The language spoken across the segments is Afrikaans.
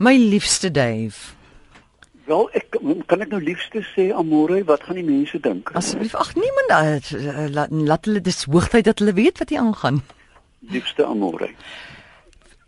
My liefste Dave. Wel, ek kan ek nou liefste sê Amore, wat gaan die mense dink? Asseblief, ag niemand uh, laat, laat hulle dis hoogtyd dat hulle weet wat hier aangaan. Liefste Amore.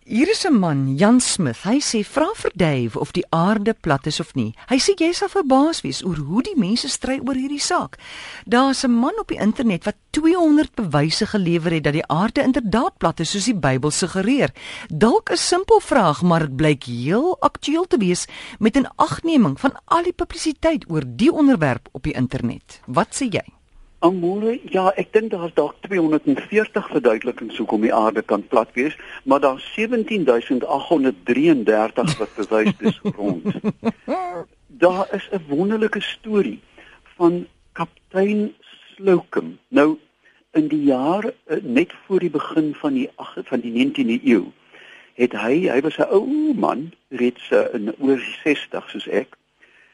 Hier is 'n man, Jan Smith. Hy sê vra vir Dave of die aarde plat is of nie. Hy sê jy sal verbaas wees oor hoe die mense stry oor hierdie saak. Daar's 'n man op die internet wat 200 bewyse gelewer het dat die aarde inderdaad plat is soos die Bybel suggereer. Dalk 'n simpel vraag, maar dit blyk heel aktueel te wees met 'n agneming van al die publisiteit oor die onderwerp op die internet. Wat sê jy? Amore, ja, ek dink daar's dalk 240 verduidelikings hoekom die aarde kan plat wees, maar daar's 17833 wat bewys dis rond. Daar is 'n wonderlike storie van kaptein Slocum. Nou in die jaar eh, net voor die begin van die van die 19de eeu het hy, hy was 'n ou man, reeds eh, in oor 60 soos ek,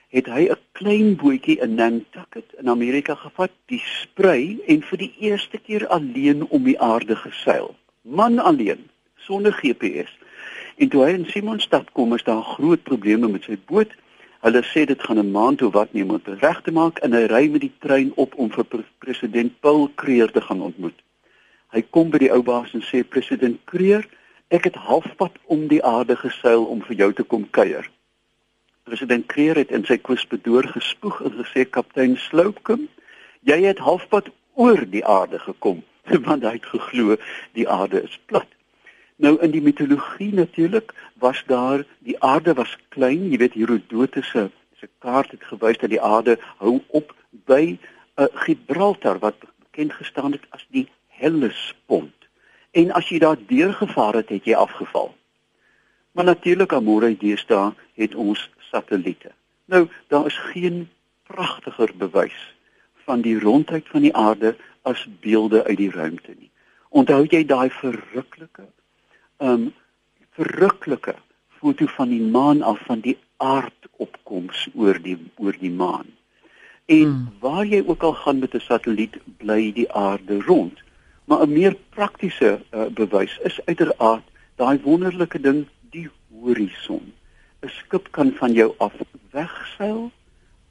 het hy 'n klein bootjie in Nantucket in Amerika gevat, die sprei en vir die eerste keer alleen om die aarde geseil. Man alleen, sonder GPS. En toe hy in Simonstad kom, is daar groot probleme met sy boot. Hulle sê dit gaan 'n maand toe wat neem om dit reg te maak en hy ry met die trein op om vir president Paul Creer te gaan ontmoet. Hy kom by die ou baas en sê president Creer, ek het halfpad om die aarde geseil om vir jou te kom kuier. President Kreer het in sy kwispedoor gespoeg en gesê kaptein Slocum, jy het halfpad oor die aarde gekom want hy het geglo die aarde is plat. Nou in die mitologie natuurlik was daar die aarde was klein, jy weet Herodotus se se kaart het gewys dat die aarde hou op by uh, Gibraltar wat bekend gestaan het as die Hellespont. En as jy daar deurgevaar het, het jy afgeval. Maar natuurlik amore deesdae het ons satelliete. Nou, daar is geen pragtiger bewys van die rondheid van die aarde as beelde uit die ruimte nie. Onthou jy daai verruklike um verruklike foto van die maan af van die aardopkoms oor die oor die maan. En hmm. waar jy ook al gaan met 'n satelliet, bly die aarde rond. Maar 'n meer praktiese uh, bewys is uiteraard daai wonderlike ding, die horison. 'n skip kan van jou af wegseil,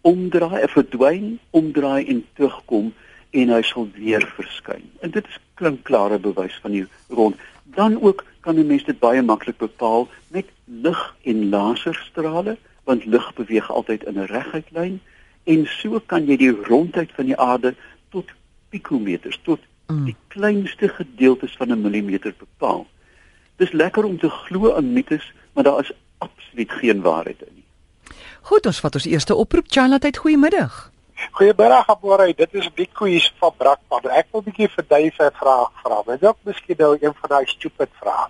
omdraai, verdwyn, omdraai en terugkom en hy sal weer verskyn. En dit is klinkklare bewys van die rond. Dan ook kan 'n mens dit baie maklik bepaal met lig en laserstrale, want lig beweeg altyd in 'n reguit lyn en so kan jy die rondheid van die aarde tot pikometers, tot mm. die kleinste gedeeltes van 'n millimeter bepaal. Dis lekker om te glo aan mites, maar daar is absoluut geen waarheid in nie. Goed, ons vat ons eerste oproep. Charlotte, goeiemiddag. Goeiemiddag, Aborey. Dit is Bikoes van Brakpan. Ek wil 'n bietjie vir Duif 'n vraag vra. Wat dalk miskien nou een van daai stupid vrae.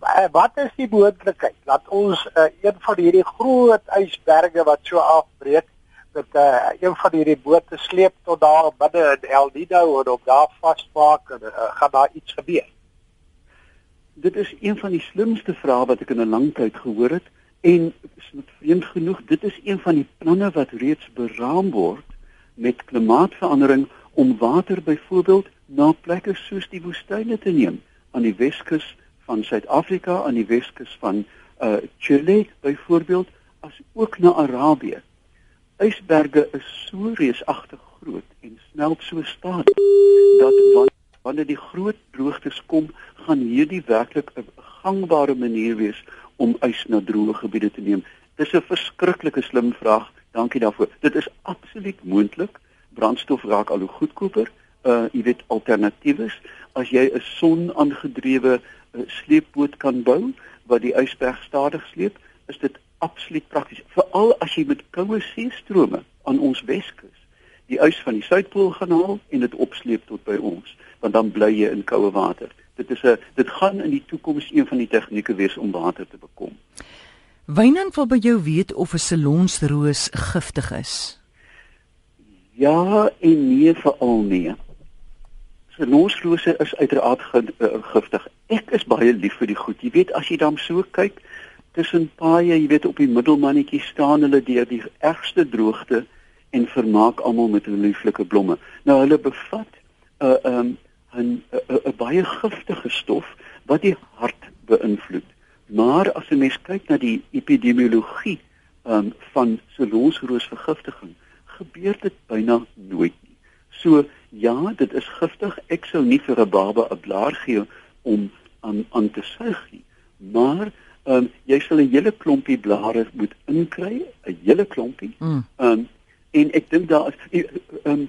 Eh, wat is die moontlikheid dat ons uh, een van hierdie groot ysberge wat so afbreek met uh, een van hierdie bote sleep tot daar binne in El Nido en op daar vasmaak en uh, gaan daar iets gebeur? Dit is een van die slimste vrae wat ek in 'n lang tyd gehoor het en vreemd genoeg dit is een van die planne wat reeds beraam word met klimaatsverandering om water byvoorbeeld na plekke soos die woestyne te neem aan die Weskus van Suid-Afrika aan die Weskus van uh Chile byvoorbeeld as ook na Arabië. Ysberge is so reusagtig groot en smelt so stadig dat wanneer die groot droogtes kom, gaan hierdie werklik 'n gangbare manier wees om ys na droë gebiede te neem. Dis 'n verskriklike slim vraag. Dankie daarvoor. Dit is absoluut moontlik. Brandstof raak al hoe goedkoper. Uh jy weet alternatiewe as jy 'n son-aangedrewe uh, sleepboot kan bou wat die ysberg stadig sleep, is dit absoluut prakties. Veral as jy met koue seestrome aan ons Weskus die ys van die suidpool gaan haal en dit opsleep tot by ons want dan bly jy in koue water. Dit is 'n dit gaan in die toekoms een van die tegnieke wees om water te bekom. Wynand wil by jou weet of 'n salonsroos giftig is. Ja en nee veral nee. Salonsrose is uiteraard eh, giftig. Ek is baie lief vir die goed. Jy weet as jy dan so kyk tussen paaie, jy weet op die middelmannetjie staan hulle deur die ergste droogte en vermaak almal met hulle lieflike blomme. Nou hulle bevat 'n uh, ehm um, 'n 'n baie giftige stof wat die hart beïnvloed Maar as 'n mens kyk na die epidemiologie um, van salonsroosvergiftiging, gebeur dit byna nooit nie. So ja, dit is giftig. Ek sou nie vir 'n baba 'n blaar gee om aan aan te suig nie. Maar ehm um, jy sal 'n hele klompie blare moet inkry, 'n hele klompie. Mm. Ehm um, en ek dink daar is ehm um,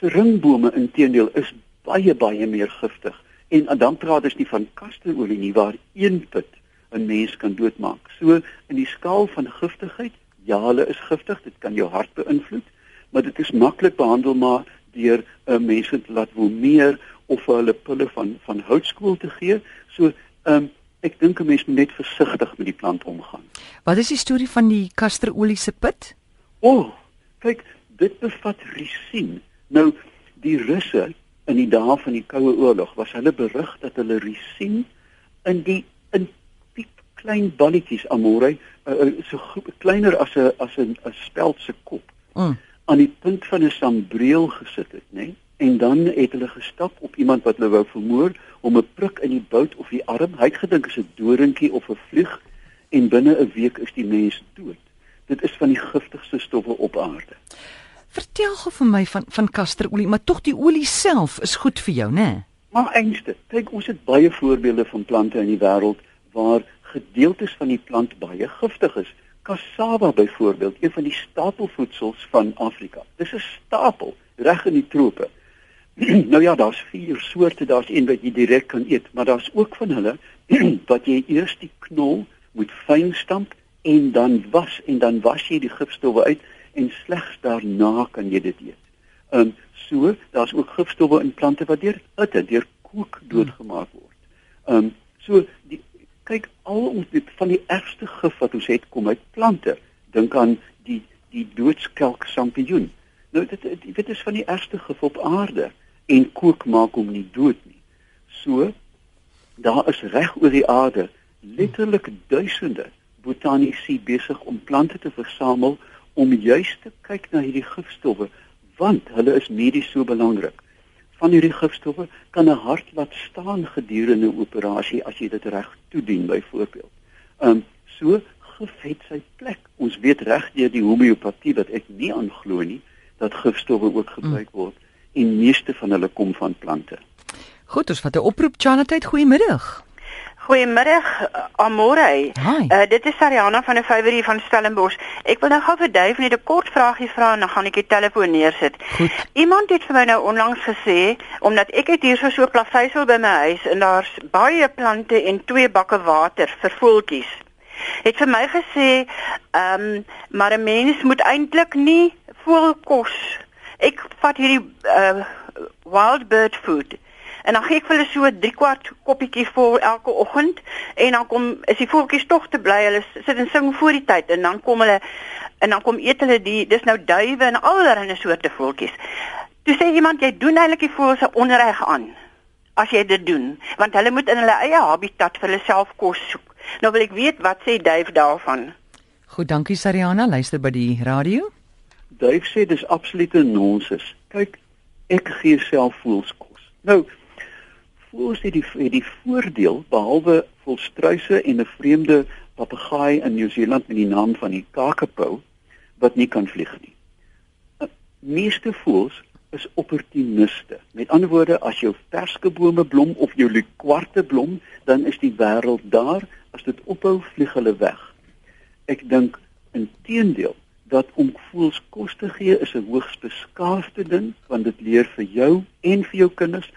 ringbome inteendeel is baie baie meer giftig. En dan praat ons nie van kasterolie nie waar een put 'n mens kan doodmaak. So in die skaal van giftigheid, ja, hulle is giftig, dit kan jou hart beïnvloed, maar dit is maklik behandel maar deur 'n uh, mense te laat woemeer of hulle pille van van houtskool te gee. So ehm um, ek dink 'n mens moet net versigtig met die plant omgaan. Wat is die storie van die kasterolie se pit? O, oh, kyk, dit bevat risien. Nou die Russe in die dae van die Koue Oorlog was hulle berig dat hulle risien in die in piep klein balletjies amore uh, uh, so kleiner as 'n as 'n 'n speld se kop. Mm. aan die punt van 'n sambreel gesit het, nê? Nee? En dan het hulle gestap op iemand wat hulle wou vermoor om 'n prik in die bout of die arm. Hy het gedink is 'n doringkie of 'n vlieg en binne 'n week is die mens dood. Dit is van die giftigste stowwe op aarde. Vertel gou vir my van van kasterolie, maar tog die olie self is goed vir jou, né? Maar eintlik, kyk ons het baie voorbeelde van plante in die wêreld waar gedeeltes van die plant baie giftig is. Cassava byvoorbeeld, een van die stapelvoedsels van Afrika. Dis 'n stapel reg in die trope. nou ja, daar's vier soorte, daar's een wat jy direk kan eet, maar daar's ook van hulle wat jy eers die knol moet fyn stamp en dan was en dan was jy die gifstowwe uit en slegs daarna kan jy dit eet. Ehm um, so, daar's ook gifstowwe in plante wat deur hitte, deur kook doodgemaak word. Ehm um, so die kyk al ons dit van die ergste gif wat ons het kom uit plante. Dink aan die die doodskelk sampioen. Nou dit dit dit is van die ergste gif op aarde en kook maak hom nie dood nie. So daar is reg oor die aarde letterlik duisende botaniese besig om plante te versamel om juis te kyk na hierdie gifstowwe want hulle is medies so belangrik. Van hierdie gifstowwe kan 'n hart laat staan gedurende 'n operasie as jy dit reg toedien byvoorbeeld. Ehm um, so gif het sy plek. Ons weet reg deur die homeopatie wat ek nie aanglo nie dat gifstowwe ook gebruik word en meeste van hulle kom van plante. Goed, ons vat 'n oproep Chanatheid, goeiemiddag. Goeiemiddag, uh, Amore. Uh, dit is Sariana van 'n Favorie van Stellenbosch. Ek wil nou gou vir Dave net 'n kort vraagie vra en dan gaan ek die telefoon neersit. Goed. Iemand het vir my nou onlangs gesê omdat ek het hier so 'n plaveisel by my huis en daar's baie plante en twee bakke water vir voeltjies. Het vir my gesê, ehm, um, maar 'n mens moet eintlik nie voelkos. Ek vat hierdie uh wild bird food en dan gee ek vir hulle so 3 kwart koppietjie vol elke oggend en dan kom is die voeltjies tog te bly hulle sit en sing voor die tyd en dan kom hulle en dan kom eet hulle die dis nou duwe en allerlei soorte voeltjies. Toe sê iemand jy doen eintlik die voëls se onreg aan as jy dit doen want hulle moet in hulle eie habitat vir hulle self kos soek. Nou wil ek weet wat sê Duif daarvan? Goed, dankie Sariana, luister by die radio. Duif sê dis absolute nonsens. Kyk, ek gee self voels kos. Nou, voels het die het die voordeel behalwe volstruise en 'n vreemde papegaai in Nieu-Seeland met die naam van die kakapou wat nie kan vlieg nie. Meeste voels is opportuniste. Met ander woorde, as jou perskebome blom of jou likwarte blom, dan is die wêreld daar. As dit ophou, vlieg hulle weg. Ek dink inteendeel dat om voels kos te gee is 'n hoogs beskaafde ding want dit leer vir jou en vir jou kinders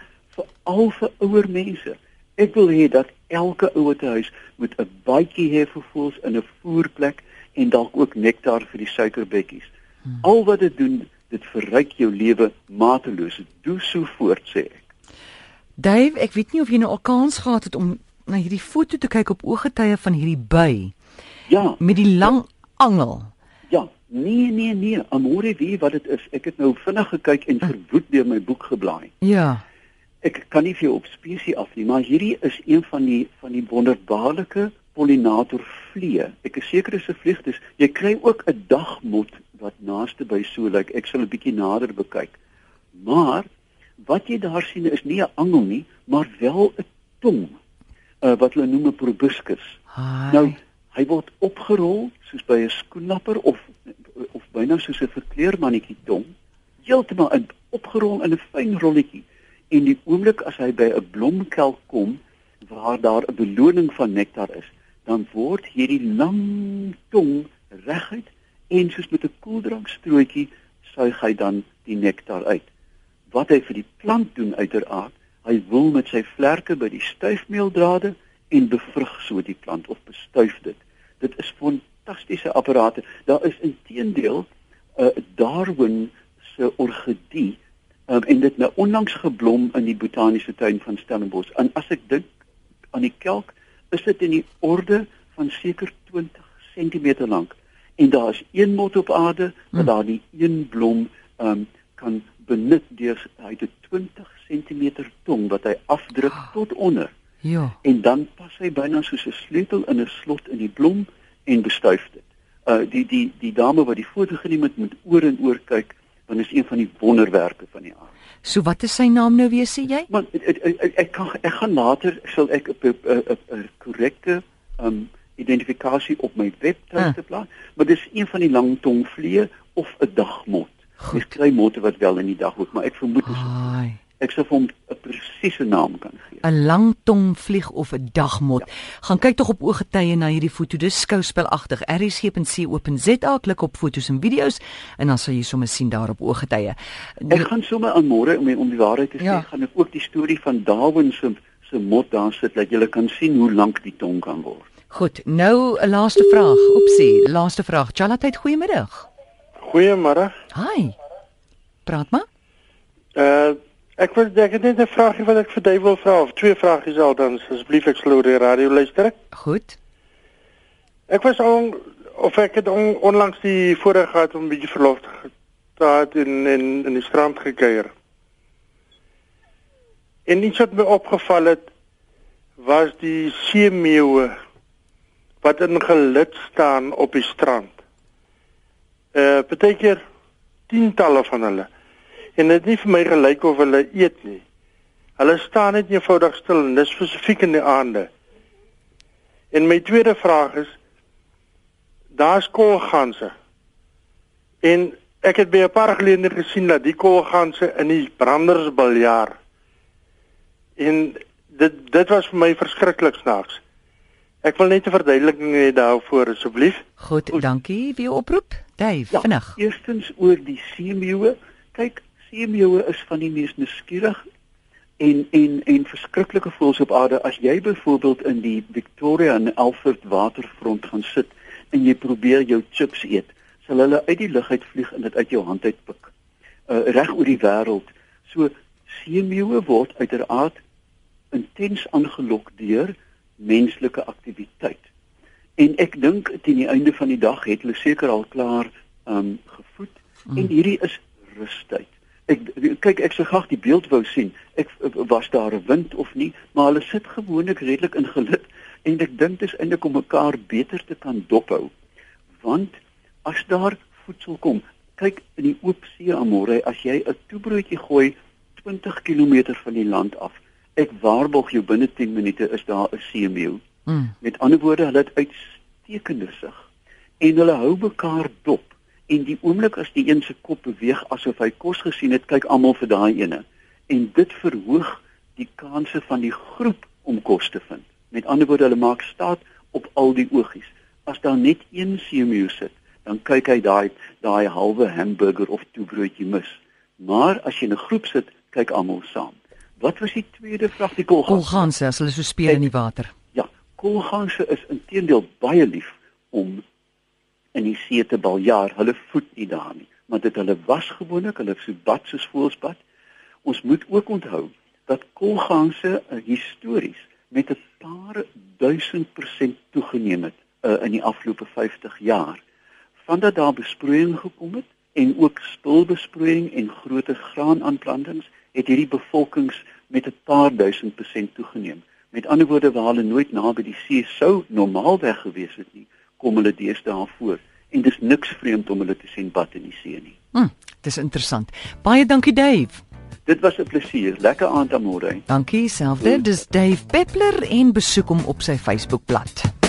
veral vir ouer mense. Ek wil hê dat elke ouer te huis moet 'n baadjie hê vir voëls in 'n voerplek en dalk ook nektar vir die suikerbekkies. Hmm. Al wat dit doen, dit verryk jou lewe mateloos. Doe so voort sê ek. Dave, ek weet nie of jy nou al kans gehad het om na hierdie foto te kyk op ooggetye van hierdie by. Ja, met die lang angel. Ja, nee nee nee, amore wie wat dit is. Ek het nou vinnig gekyk en verwoed deur my boek geblaai. Ja ek kan nie vir jou op spesies af nie, maar hierdie is een van die van die wonderbaarlike pollinator vliee. Ek is seker dis 'n vlieg, dis jy kry ook 'n dagmot wat naaste by so lyk. Like, ek sal 'n bietjie nader bekyk. Maar wat jy daar sien is nie 'n angel nie, maar wel 'n tong uh, wat hulle noem 'n proboscis. Hi. Nou, hy word opgerol soos by 'n skoenlapper of of byna soos 'n verkleermannetjie tong, heeltemal in opgerol in 'n fyn rolletjie. En die oomblik as hy by 'n blomkelk kom waar daar 'n beloning van nektar is, dan word hierdie lang tong reguit en soos met 'n koeldrankstrooitjie suig hy dan die nektar uit. Wat hy vir die plant doen uiteraard, hy wil met sy vlerke by die styfmeeldrade en bevrug so die plant of bestuif dit. Dit is fantastiese apparate. Daar is intedeel 'n uh, Darwin se orgidee um, en dit nou onlangs geblom in die botaniese tuin van Stellenbosch. En as ek dink aan die kelk, is dit in die orde van seker 20 cm lank en daar is een mot op aarde wat daar die een blom um, kan benut deur hy het 20 cm tong wat hy afdruk tot onder. Ja. En dan pas hy byna soos 'n sleutel in 'n slot in die blom en bestuif dit. Uh die die die dame wat die foto geneem het moet oor en oor kyk want dit is een van die wonderwerke van die aarde. So wat is sy naam nou weer sê jy? Maar ek ek, ek, ek kan ek gaan later sal ek 'n korrekte um identifikasie op my webtuiste Ah. plaas, maar dis een van die langtongvliee of 'n dagmot. Dis klein motte wat wel in die dag word, maar ek vermoed dis Ai. Ek sou vir hom 'n presiese naam kan gee. 'n langtongvlieg of 'n dagmot. Ja. Gaan kyk tog op ooggetye na hierdie foto. Dis skouspelagtig. rsg.co.za klik op fotos en video's en dan sal jy sommer sien daar op ooggetye. Ek gaan sommer aan môre om om die waarheid te sê, Ja. gaan ek ook die storie van Darwin se se mot daar sit dat jy kan sien hoe lank die tong kan word. Goed, nou 'n laaste vraag. Oepsie, laaste vraag. Chalatheid, goeiemiddag. Goeiemôre. Hi. Praat maar. Uh ek wil ek het net 'n vraagie wat ek vir Dave wil vra of twee vragies al dan asseblief ek oor die radio luister. Goed. Ek was al of ek het on, onlangs die voorreg gehad om 'n bietjie verlof te gehad in in in die strand gekuier. En iets wat my opgeval het was die seemeeue wat in gelid staan op die strand. Uh partykeer tientalle van hulle. En dit het nie vir my gelyk of hulle eet nie. Hulle staan net eenvoudig stil en dis spesifiek in die aande. En my tweede vraag is daar's koolganse. En ek het by 'n paar geleenthede gesien dat die koolganse in die branders biljaar. En dit dit was vir my verskriklik snaaks. Ek wil net 'n verduideliking hê daarvoor asseblief. Goed, dankie vir jou oproep. Dave, Ja, vinnig. Eerstens oor die seemeeue. Kyk, seemeeue is van die mees nuuskierig en en en verskriklike voëls op aarde. As jy byvoorbeeld in die Victoria en Alfred waterfront gaan sit en jy probeer jou chips eet, sal hulle uit die lug uit vlieg en dit uit jou hand uitpik. Uh reg oor die wêreld. So seemeeue word uiteraard intens aangelok deur menslike aktiwiteit. En ek dink teen die einde van die dag het hulle seker al klaar um gevoed mm. en hierdie is rustyd. Ek kyk ek sou graag die beeld wou sien. Ek was daar 'n wind of nie, maar hulle sit gewoonlik redelik in gelid en ek dink dis eintlik om mekaar beter te kan dophou. Want as daar voedsel kom, kyk in die oop see amore, as jy 'n toebroodjie gooi 20 km van die land af, ek waarborg jou binne 10 minute is daar 'n seemeeu. Mm. Met ander woorde, hulle het uitstekende sig en hulle hou mekaar dop. En die oomblik as die een se kop beweeg asof hy kos gesien het, kyk almal vir daai ene. En dit verhoog die kanse van die groep om kos te vind. Met ander woorde, hulle maak staat op al die oogies. As daar net een seemeeu sit, dan kyk hy daai daai halwe hamburger of toebroodjie mis. Maar as jy in 'n groep sit, kyk almal saam. Wat was die tweede vraag? Die kolgans. Kolganse as hulle so speel in die water. Ja, koolganse is intedeel baie lief om in die see te baljaar. Hulle voed nie daar nie, maar dit hulle was gewoonlik, hulle so bad soos voëls bad. Ons moet ook onthou dat koolganse uh, histories met 'n paar duisend persent toegeneem het uh, in die afgelope 50 jaar. Vandat daar besproeiing gekom het en ook spulbesproeiing en groter graanaanplantings het hierdie bevolkings met 'n paar duisend persent toegeneem. Met ander woorde waar hulle nooit naby die see sou normaalweg gewees het nie, kom hulle deesdae voor en dis niks vreemd om hulle te sien bad in die see nie. Hm, dis interessant. Baie dankie Dave. Dit was 'n plesier. Lekker aand aan môre. Dankie selfde. Dis Dave Peppler en besoek hom op sy Facebookblad.